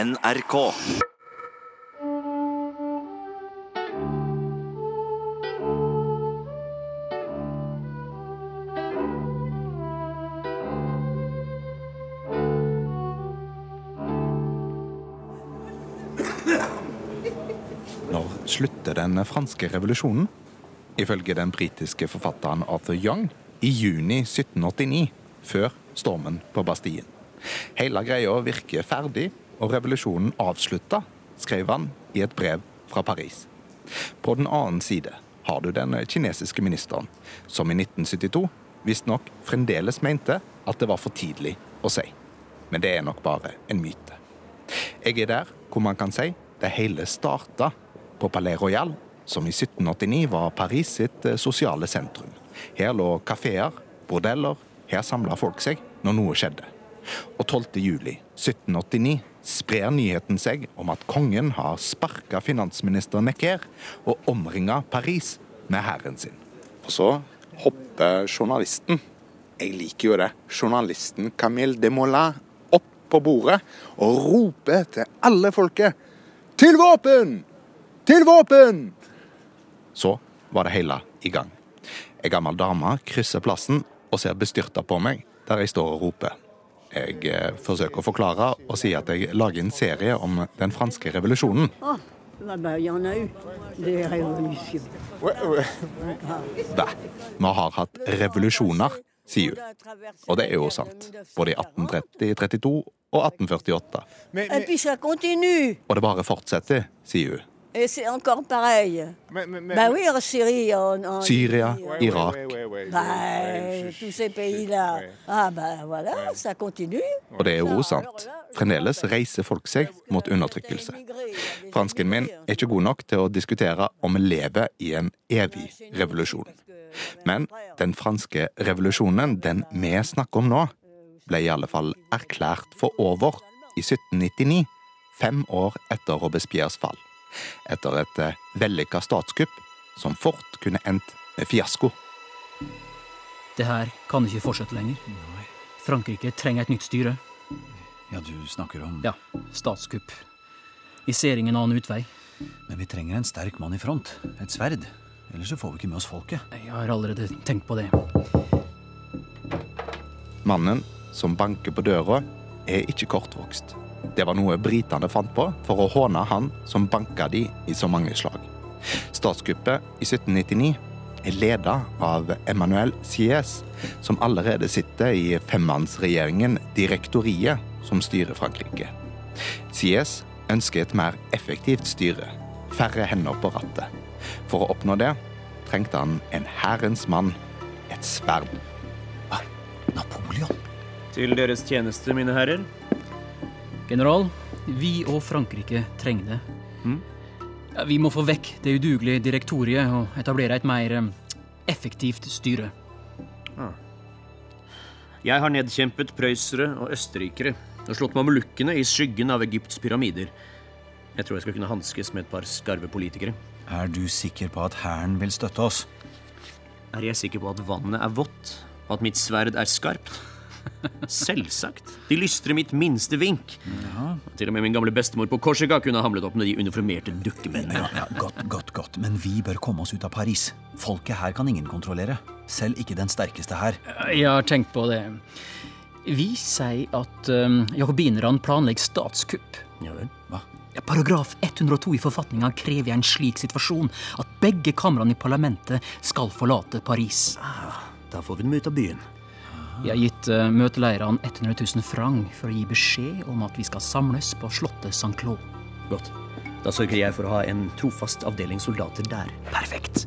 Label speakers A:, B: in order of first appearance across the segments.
A: NRK.
B: Når slutter den franske revolusjonen? Ifølge den britiske forfatteren Arthur Young i juni 1789, før stormen på Bastien. Hele greia virker ferdig, og revolusjonen avslutta, skrev han i et brev fra Paris. På den annen side har du den kinesiske ministeren, som i 1972 visstnok fremdeles mente at det var for tidlig å si. Men det er nok bare en myte. Jeg er der hvor man kan si det hele starta på Palais Royal, som i 1789 var Paris sitt eh, sosiale sentrum. Her lå kafeer, bordeller, her samla folk seg når noe skjedde. Og 12. juli 1789 sprer nyheten seg om at kongen har sparka finansminister Necker og omringa Paris med hæren sin. Og så hopper journalisten, jeg liker jo det, journalisten Camille Desmoulins opp på bordet og roper til alle folket til våpen! Til våpen! Så var det hele i gang. Ei gammel dame krysser plassen og ser bestyrta på meg der jeg står og roper. Jeg eh, forsøker å forklare og si at jeg lager en serie om den franske revolusjonen. Da. vi har hatt revolusjoner, sier hun. Og det er jo sant. Både i 1830, 32 og 1848.
C: Et puis ça continue.
B: Og det bare fortsetter, sier hun.
C: Et c'est encore pareil. Bah oui, en Syrie, en, en
B: Syria,
C: Libye,
B: Irak.
C: Bah, tous ces pays-là. Ah bah voilà, ça continue.
B: Og det er jo sant. Fremdeles reiser folk seg mot undertrykkelse. Fransken min er ikke god nok til å diskutere om vi lever i en evig revolusjon. Men den franske revolusjonen, den vi snakker om nå, ble i alle fall erklært for over i 1799, fem år etter Robespierres fall. Etter et eh, vellykka statskupp som fort kunne endt med fiasko.
D: Det her kan ikke fortsette lenger. Frankrike trenger et nytt styre.
E: Ja, du snakker om
D: Ja, statskupp. Vi ser ingen annen utvei.
E: Men vi trenger en sterk mann i front. Et sverd. Ellers så får vi ikke med oss folket.
D: Jeg har allerede tenkt på det.
B: Mannen som banker på døra, er ikke kortvokst. Det var noe britene fant på for å håne han som banka de i så mange slag. Statskuppet i 1799 er leda av Emmanuel Sies, som allerede sitter i femmannsregjeringen Direktoriet, som styrer Frankrike. Sies ønsker et mer effektivt styre, færre hender på rattet. For å oppnå det trengte han en hærens mann, et sverd.
E: Napoleon!
F: Til deres tjeneste, mine herrer.
D: General, vi og Frankrike trenger det. Ja, vi må få vekk det udugelige direktoriet og etablere et mer eh, effektivt styre.
F: Jeg har nedkjempet prøysere og østerrikere og slått mamelukkene i skyggen av Egypts pyramider. Jeg tror jeg skal kunne hanskes med et par skarve politikere.
E: Er du sikker på at hæren vil støtte oss?
F: Er jeg sikker på at vannet er vått, og at mitt sverd er skarpt? Selvsagt. De lystrer mitt minste vink. Ja. Til og med min gamle bestemor på Korsika kunne hamlet opp med de uniformerte dukkemennene.
E: Ja, ja, Godt, godt, godt. Men vi bør komme oss ut av Paris. Folket her kan ingen kontrollere. Selv ikke den sterkeste her.
D: Jeg har tenkt på det. Vi sier at um, jakobinerne planlegger statskupp.
F: Ja vel.
E: Hva?
D: Paragraf 102 i forfatninga krever i en slik situasjon at begge kamrene i parlamentet skal forlate Paris.
F: Da får vi dem ut av byen.
D: Jeg har gitt uh, møteleirene 100 000 franc for å gi beskjed om at vi skal samles på slottet St. Claude.
F: Godt. Da sørger jeg for å ha en trofast avdeling soldater der.
D: Perfekt.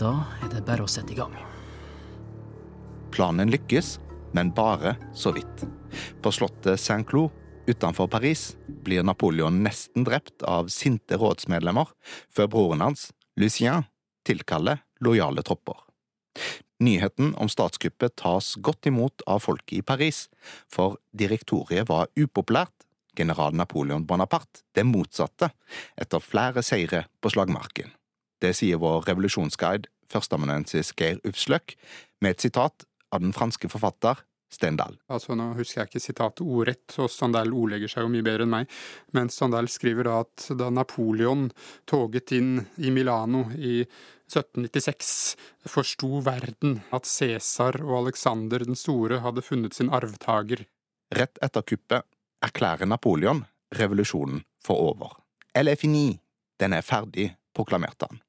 D: Da er det bare å sette i gang.
B: Planen lykkes, men bare så vidt. På slottet Saint-Claude utenfor Paris blir Napoleon nesten drept av sinte rådsmedlemmer, før broren hans, Lucien, tilkaller lojale tropper. Nyheten om statskuppet tas godt imot av folket i Paris, for direktoriet var upopulært, general Napoleon Bonaparte det motsatte, etter flere seire på slagmarken. Det sier vår revolusjonsguide, førsteamanuensis Geir Ufsløk, med et sitat av den franske forfatter Stendal.
A: Altså, nå husker jeg ikke sitatet ordrett, og Standal ordlegger seg jo mye bedre enn meg, men Standal skriver da at da Napoleon toget inn i Milano i 1796, forsto verden at Cæsar og Alexander den store hadde funnet sin arvtaker.
B: Rett etter kuppet erklærer Napoleon revolusjonen for over. Elle fini, den er ferdig, proklamerte han.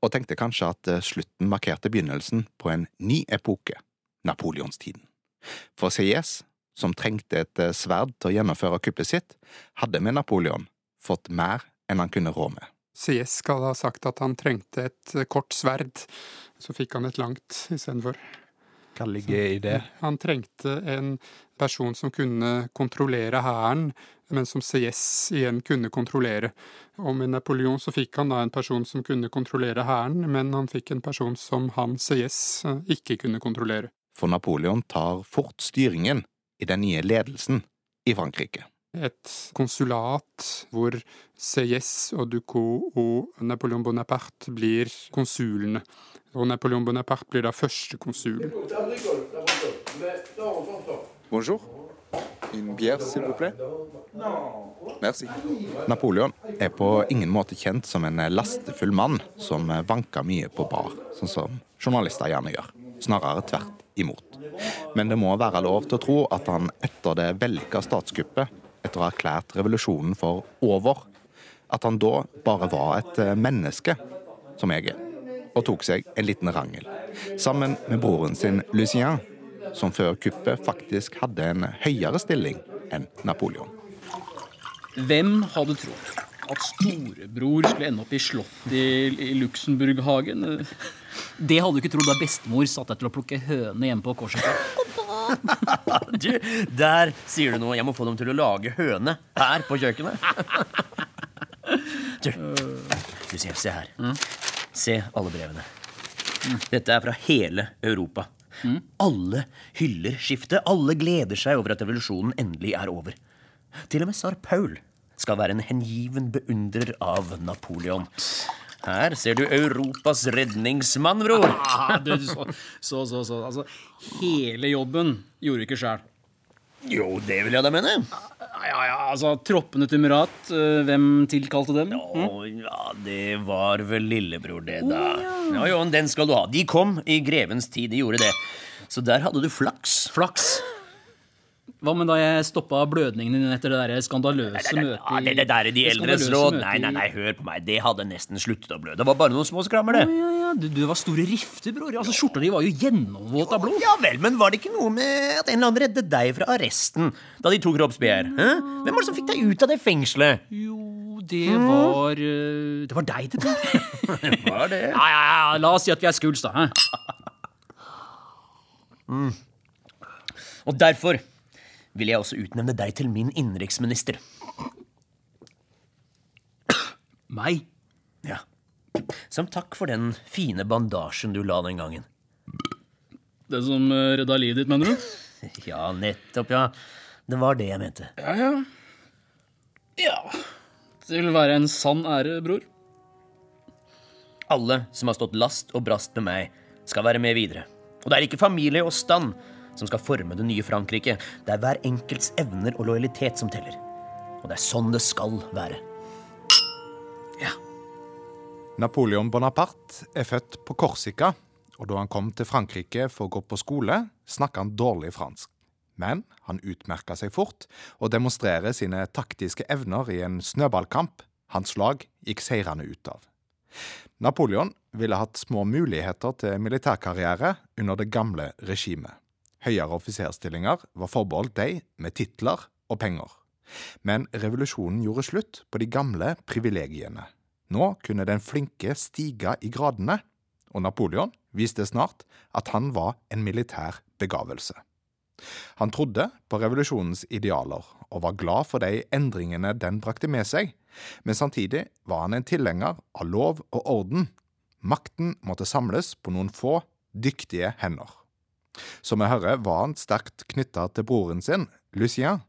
B: Og tenkte kanskje at eh, slutten markerte begynnelsen på en ny epoke, napoleonstiden. For CIS, som trengte et eh, sverd til å gjennomføre kuppet sitt, hadde med Napoleon fått mer enn han kunne rå med.
A: CS skal ha sagt at han trengte et eh, kort sverd, så fikk han et langt istedenfor.
B: Hva ligger i det?
A: Han trengte en person som kunne kontrollere hæren, men som CS igjen kunne kontrollere. Og med Napoleon så fikk han da en person som kunne kontrollere hæren, men han fikk en person som han Sieyès eh, ikke kunne kontrollere
B: for Napoleon tar fort styringen i den nye ledelsen i Frankrike.
A: Et konsulat hvor Sieyès og Ducot og Napoleon Bonaparte blir konsulene. Og Napoleon Bonaparte blir da første konsul.
B: Bonjour. Une bière, s'il vous plaît? Merci. Napoleon er på ingen måte kjent som en lastefull mann som vanker mye på bar, sånn som journalister gjerne gjør. Snarere tvert imot. Men det må være lov til å tro at han etter det vellykka statskuppet, etter å ha erklært revolusjonen for over, at han da bare var et eh, menneske, som jeg er, og tok seg en liten rangel. Sammen med broren sin Lucien, som før kuppet faktisk hadde en høyere stilling enn Napoleon.
D: Hvem hadde trodd at storebror skulle ende opp i slottet i, i Luxemburghagen? Det hadde du ikke trodd da bestemor satt deg til å plukke høne hjemme på Korset.
F: du, der sier du noe. Jeg må få dem til å lage høne her på kjøkkenet. du, du ser, se her. Se alle brevene. Dette er fra hele Europa. Alle hyller skiftet. Alle gleder seg over at revolusjonen endelig er over. Til og med tsar Paul skal være en hengiven beundrer av Napoleon. Her ser du Europas redningsmann, bror.
D: Ah, du, så, så, så, så. Altså, hele jobben gjorde du ikke sjæl.
F: Jo, det vil jeg da mene.
D: Ja, ja, altså, Troppene til Murat, eh, hvem tilkalte dem?
F: Å, ja, det var vel lillebror, det, da. Ja, jo, den skal du ha. De kom i grevens tid, de gjorde det. Så der hadde du flaks.
D: Flaks. Hva med da jeg stoppa blødningen din etter det der skandaløse møtet
F: ja, det, det der er de eldres råd. Nei, nei, nei, hør på meg. Det hadde nesten sluttet å blø. Det var bare noen små skrammer, det.
D: Ja, ja, du, du var store rifter, bror. Altså, Skjorta di var jo gjennomvåt av blod.
F: Ja vel, men var det ikke noe med at en eller annen reddet deg fra arresten da de tok kroppsbegjær? Hvem var det som fikk deg ut av det fengselet?
D: Jo, det var uh, Det var deg, det,
F: bror. var det?
D: Ja, ja, ja. La oss si at vi er skuls, da.
F: Mm. Og derfor vil jeg også utnevne deg til min innenriksminister.
D: Meg?
F: Ja. Som takk for den fine bandasjen du la den gangen.
D: Det som uh, redda livet ditt, mener du?
F: ja, nettopp, ja. Det var det jeg mente.
D: Ja, ja. Ja. Det vil være en sann ære, bror.
F: Alle som har stått last og brast med meg, skal være med videre. Og det er ikke familie og stand som skal forme det nye Frankrike. Det er hver enkelts evner og lojalitet som teller. Og det er sånn det skal være.
B: Ja. Napoleon Bonaparte er født på Korsika, og da han kom til Frankrike for å gå på skole, snakka han dårlig fransk. Men han utmerka seg fort og demonstrerer sine taktiske evner i en snøballkamp hans lag gikk seirende ut av. Napoleon ville hatt små muligheter til militærkarriere under det gamle regimet. Høyere offiserstillinger var forbeholdt de med titler og penger. Men revolusjonen gjorde slutt på de gamle privilegiene. Nå kunne den flinke stige i gradene, og Napoleon viste snart at han var en militær begavelse. Han trodde på revolusjonens idealer og var glad for de endringene den brakte med seg, men samtidig var han en tilhenger av lov og orden. Makten måtte samles på noen få, dyktige hender. Som vi hører, var han sterkt knytta til broren sin, Lucien,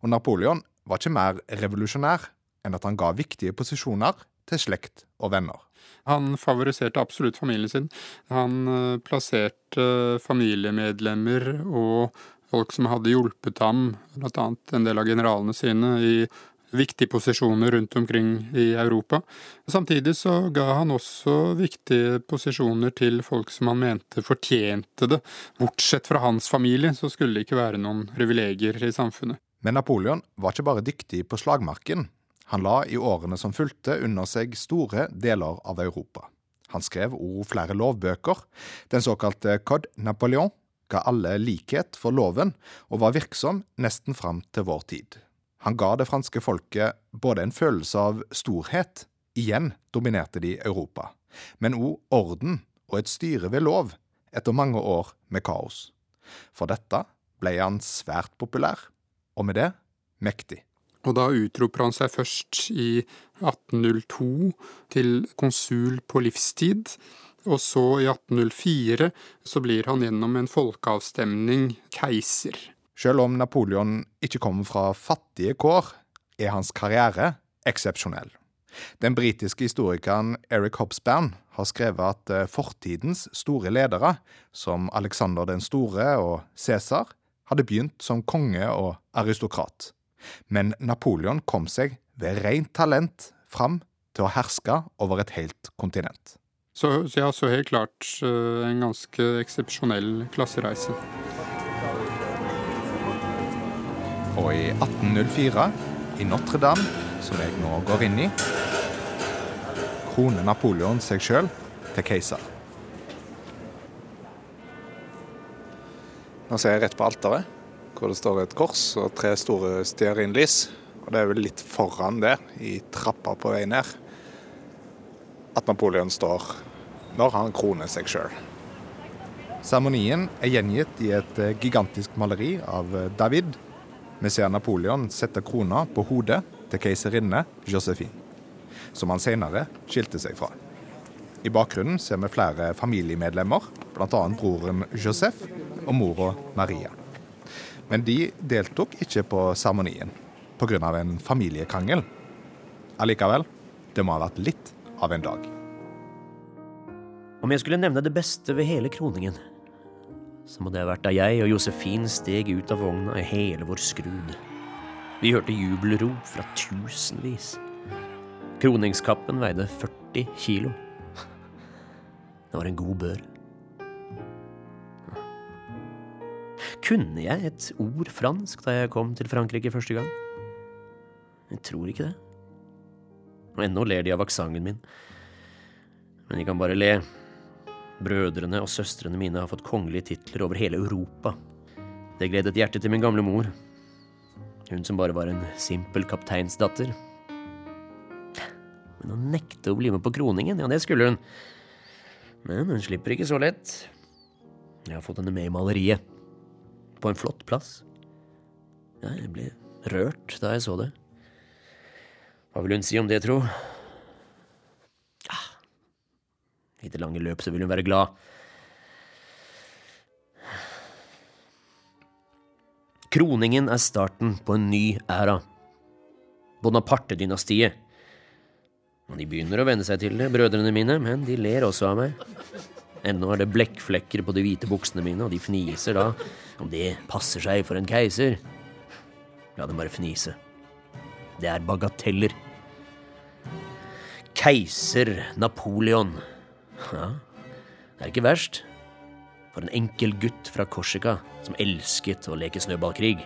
B: og Napoleon var ikke mer revolusjonær enn at han ga viktige posisjoner til slekt og venner.
A: Han favoriserte absolutt familien sin. Han uh, plasserte familiemedlemmer og folk som hadde hjulpet ham, bl.a. en del av generalene sine, i viktige posisjoner rundt omkring i Europa. Samtidig så ga han også viktige posisjoner til folk som han mente fortjente det. Bortsett fra hans familie, så skulle det ikke være noen privilegier i samfunnet.
B: Men Napoleon var ikke bare dyktig på slagmarken. Han la i årene som fulgte under seg store deler av Europa. Han skrev òg flere lovbøker. Den såkalte Code Napoleon ga alle likhet for loven, og var virksom nesten fram til vår tid. Han ga det franske folket både en følelse av storhet, igjen dominerte de Europa, men òg orden og et styre ved lov, etter mange år med kaos. For dette ble han svært populær, og med det mektig.
A: Og da utroper han seg først i 1802 til konsul på livstid, og så i 1804 så blir han gjennom en folkeavstemning keiser.
B: Selv om Napoleon ikke kommer fra fattige kår, er hans karriere eksepsjonell. Den britiske historikeren Eric Hobsbawm har skrevet at eh, fortidens store ledere, som Alexander den store og Cæsar, hadde begynt som konge og aristokrat. Men Napoleon kom seg ved rent talent fram til å herske over et helt kontinent.
A: Så, ja, så helt klart uh, en ganske eksepsjonell klassereise.
B: Og i 1804, i Notre-Dame, som jeg nå går inn i, kroner Napoleon seg sjøl til keiser.
G: Nå ser jeg rett på alteret, hvor det står et kors og tre store stearinlys. Og det er vel litt foran der, i trappa på vei ned, at Napoleon står når han kroner seg sjøl.
B: Seremonien er gjengitt i et eh, gigantisk maleri av eh, David. Vi ser Napoleon sette krona på hodet til keiserinne Josephine, som han senere skilte seg fra. I bakgrunnen ser vi flere familiemedlemmer, bl.a. broren Joseph og mora Maria. Men de deltok ikke på seremonien pga. en familiekrangel. Allikevel, det må ha vært litt av en dag.
F: Om jeg skulle nevne det beste ved hele kroningen, så må det vært da jeg og Josefin steg ut av vogna i hele vår skrud. Vi hørte jubelrop fra tusenvis. Kroningskappen veide 40 kilo. Det var en god bør. Kunne jeg et ord fransk da jeg kom til Frankrike første gang? Jeg tror ikke det. Og ennå ler de av aksenten min. Men de kan bare le. Brødrene og søstrene mine har fått kongelige titler over hele Europa. Det gledet hjertet til min gamle mor. Hun som bare var en simpel kapteinsdatter. Men å nekte å bli med på kroningen, ja, det skulle hun. Men hun slipper ikke så lett. Jeg har fått henne med i maleriet. På en flott plass. Jeg ble rørt da jeg så det. Hva vil hun si om det, tro? Ja, I det lange løp så vil hun være glad. Kroningen er starten på en ny æra. Bonaparte-dynastiet. De begynner å venne seg til det, brødrene mine, men de ler også av meg. Ennå er det blekkflekker på de hvite buksene mine, og de fniser da om det passer seg for en keiser. La dem bare fnise. Det er bagateller. Keiser Napoleon. Ja, det er ikke verst. For en enkel gutt fra Korsika som elsket å leke snøballkrig.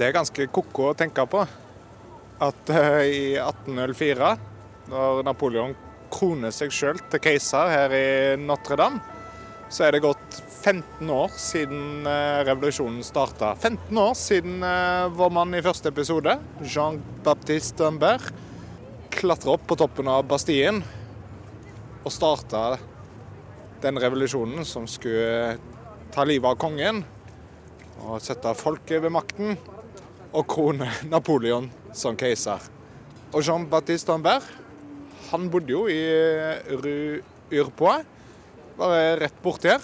G: Det er ganske ko-ko å tenke på at uh, i 1804, når Napoleon kroner seg sjøl til keiser her i Notre-Dame, så er det gått 15 år siden uh, revolusjonen starta. 15 år siden uh, vår mann i første episode, Jean-Baptiste Humbert, klatra opp på toppen av Bastien og starta den revolusjonen som skulle ta livet av kongen og sette folket ved makten og krone Napoleon som keiser. Og Jean-Baptiste Humbert han bodde jo i Rue Urpois, bare rett borti her.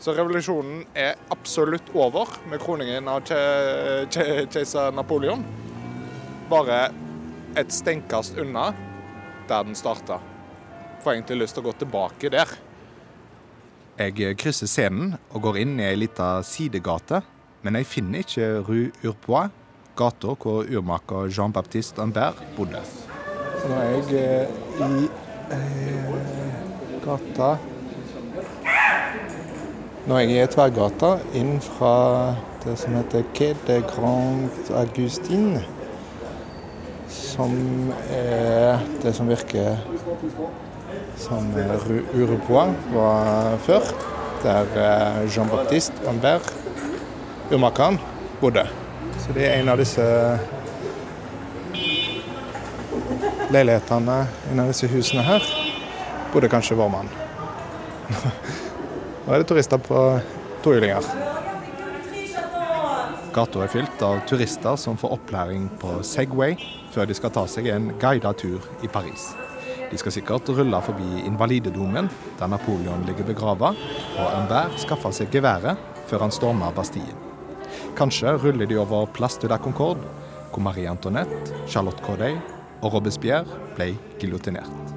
B: Så revolusjonen er absolutt over med kroningen av ke- ke- keiser Napoleon. Bare et steinkast unna der den starta. Får egentlig lyst til å gå tilbake der.
G: Jeg krysser scenen og går inn i ei lita sidegate, men jeg finner ikke Rue Urpois, gata hvor urmaker Jean-Baptiste Ambert bodde.
B: Så nå er jeg eh, i eh, gata Nå er jeg i tverrgata inn fra det som heter Quai de Grand Augustin. Som er det som virker som Rue var før. Der eh, Jean-Baptiste Ambert, urmakeren, bodde. Så det er en av disse leilighetene i disse husene her bodde kanskje vår mann. Nå er det turister på tohjulinger.
G: Gata er fylt av turister som får opplæring på Segway før de skal ta seg en guidet tur i Paris. De skal sikkert rulle forbi Invalidedomen, der Napoleon ligger begrava, og enhver skaffer seg geværet før han stormer Bastien. Kanskje ruller de over Place de la Concorde, hvor Marie Antoinette, Charlotte Corday og Robespierre ble giljotinert.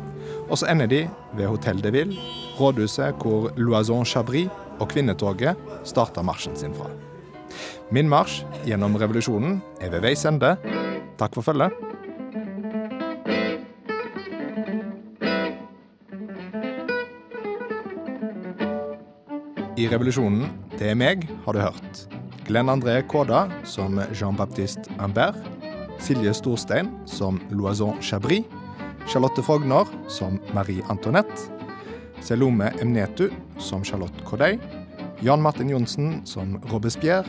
G: Og så ender de ved Hotell de Ville, rådhuset hvor Loison Chabris og kvinnetoget starta marsjen sin fra. Min marsj gjennom revolusjonen er ved veis ende. Takk for følget. I revolusjonen Det er meg har du hørt. Glenn André Kåda som Jean-Baptiste Humbert. Silje Storstein som Loison Chabris. Charlotte Frogner som Marie Antoinette. Selome Emnetu som Charlotte Corday. Jan Martin Johnsen som Robespierre.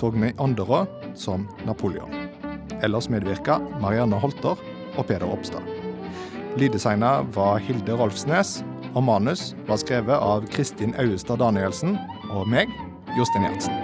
G: Torgny Anderå som Napoleon. Ellers medvirka Marianne Holter og Peder Oppstad. Lyddesigner var Hilde Rolfsnes, og manus var skrevet av Kristin Auestad Danielsen og meg, Jostein Gjertsen.